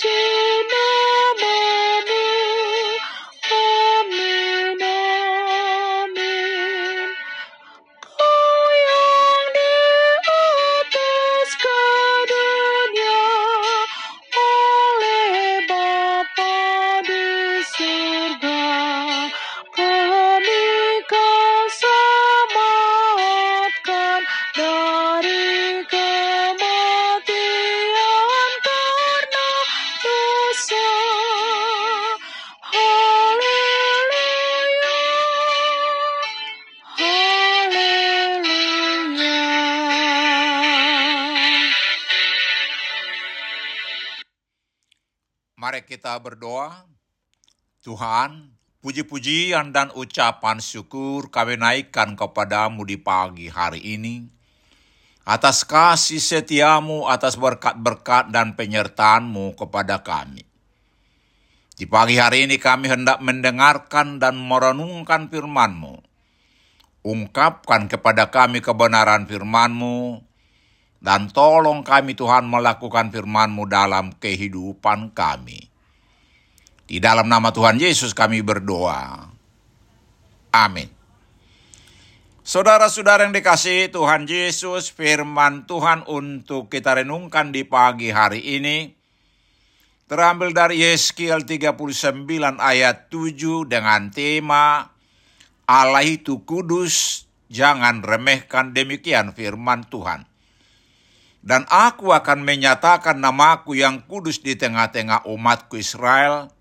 Jane. Kita berdoa. Tuhan, puji-pujian dan ucapan syukur kami naikkan kepadamu di pagi hari ini. Atas kasih setiamu, atas berkat-berkat dan penyertaanmu kepada kami. Di pagi hari ini kami hendak mendengarkan dan merenungkan firman-Mu. Ungkapkan kepada kami kebenaran firman-Mu, dan tolong kami Tuhan melakukan firman-Mu dalam kehidupan kami. Di dalam nama Tuhan Yesus kami berdoa. Amin. Saudara-saudara yang dikasihi Tuhan Yesus, firman Tuhan untuk kita renungkan di pagi hari ini terambil dari Yeskiel 39 ayat 7 dengan tema Allah itu kudus, jangan remehkan demikian firman Tuhan. Dan aku akan menyatakan namaku yang kudus di tengah-tengah umatku Israel,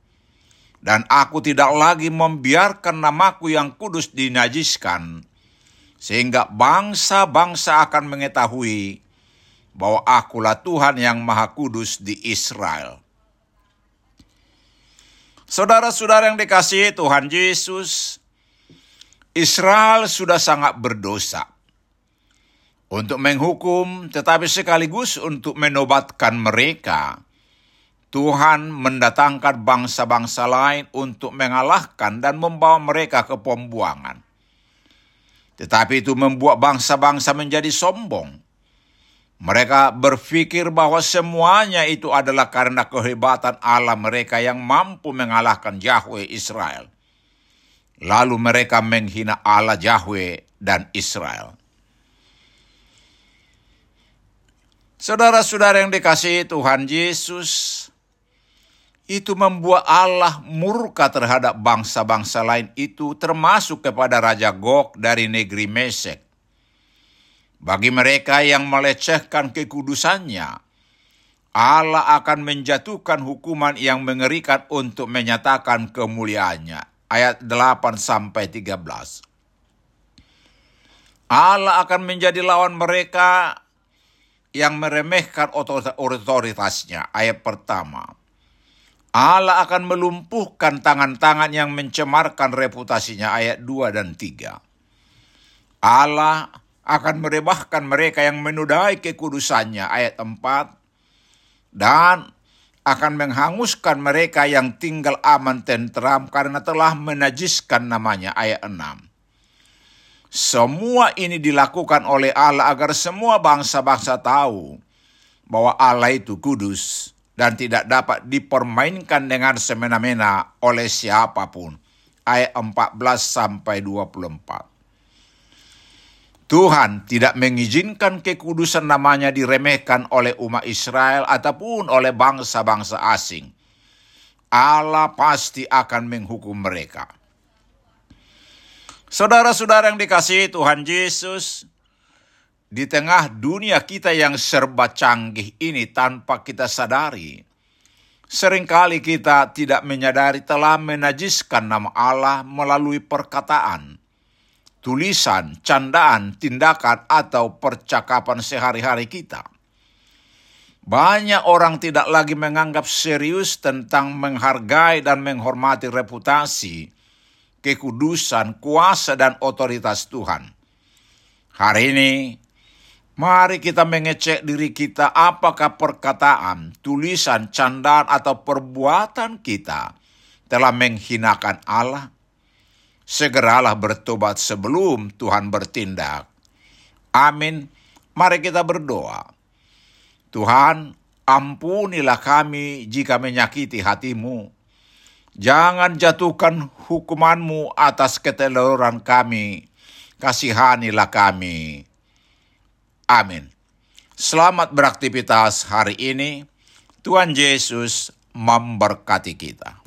dan aku tidak lagi membiarkan namaku yang kudus dinajiskan, sehingga bangsa-bangsa akan mengetahui bahwa akulah Tuhan yang Maha Kudus di Israel. Saudara-saudara yang dikasihi Tuhan Yesus, Israel sudah sangat berdosa untuk menghukum, tetapi sekaligus untuk menobatkan mereka Tuhan mendatangkan bangsa-bangsa lain untuk mengalahkan dan membawa mereka ke pembuangan. Tetapi itu membuat bangsa-bangsa menjadi sombong. Mereka berpikir bahwa semuanya itu adalah karena kehebatan Allah mereka yang mampu mengalahkan Yahweh Israel. Lalu mereka menghina Allah Yahweh dan Israel. Saudara-saudara yang dikasihi Tuhan Yesus, itu membuat Allah murka terhadap bangsa-bangsa lain itu termasuk kepada Raja Gog dari negeri Mesek. Bagi mereka yang melecehkan kekudusannya, Allah akan menjatuhkan hukuman yang mengerikan untuk menyatakan kemuliaannya. Ayat 8 sampai 13. Allah akan menjadi lawan mereka yang meremehkan otoritasnya. Ayat pertama. Allah akan melumpuhkan tangan-tangan yang mencemarkan reputasinya ayat 2 dan 3. Allah akan merebahkan mereka yang menudai kekudusannya ayat 4 dan akan menghanguskan mereka yang tinggal aman tentram karena telah menajiskan namanya ayat 6. Semua ini dilakukan oleh Allah agar semua bangsa-bangsa tahu bahwa Allah itu kudus dan tidak dapat dipermainkan dengan semena-mena oleh siapa pun. Ayat 14 sampai 24. Tuhan tidak mengizinkan kekudusan namanya diremehkan oleh umat Israel ataupun oleh bangsa-bangsa asing. Allah pasti akan menghukum mereka. Saudara-saudara yang dikasihi Tuhan Yesus, di tengah dunia kita yang serba canggih ini tanpa kita sadari, sering kali kita tidak menyadari telah menajiskan nama Allah melalui perkataan, tulisan, candaan, tindakan, atau percakapan sehari-hari kita. Banyak orang tidak lagi menganggap serius tentang menghargai dan menghormati reputasi, kekudusan, kuasa, dan otoritas Tuhan. Hari ini, Mari kita mengecek diri kita apakah perkataan, tulisan, candaan, atau perbuatan kita telah menghinakan Allah. Segeralah bertobat sebelum Tuhan bertindak. Amin. Mari kita berdoa. Tuhan, ampunilah kami jika menyakiti hatimu. Jangan jatuhkan hukumanmu atas keteluran kami. Kasihanilah kami. Amin. Selamat beraktivitas hari ini. Tuhan Yesus memberkati kita.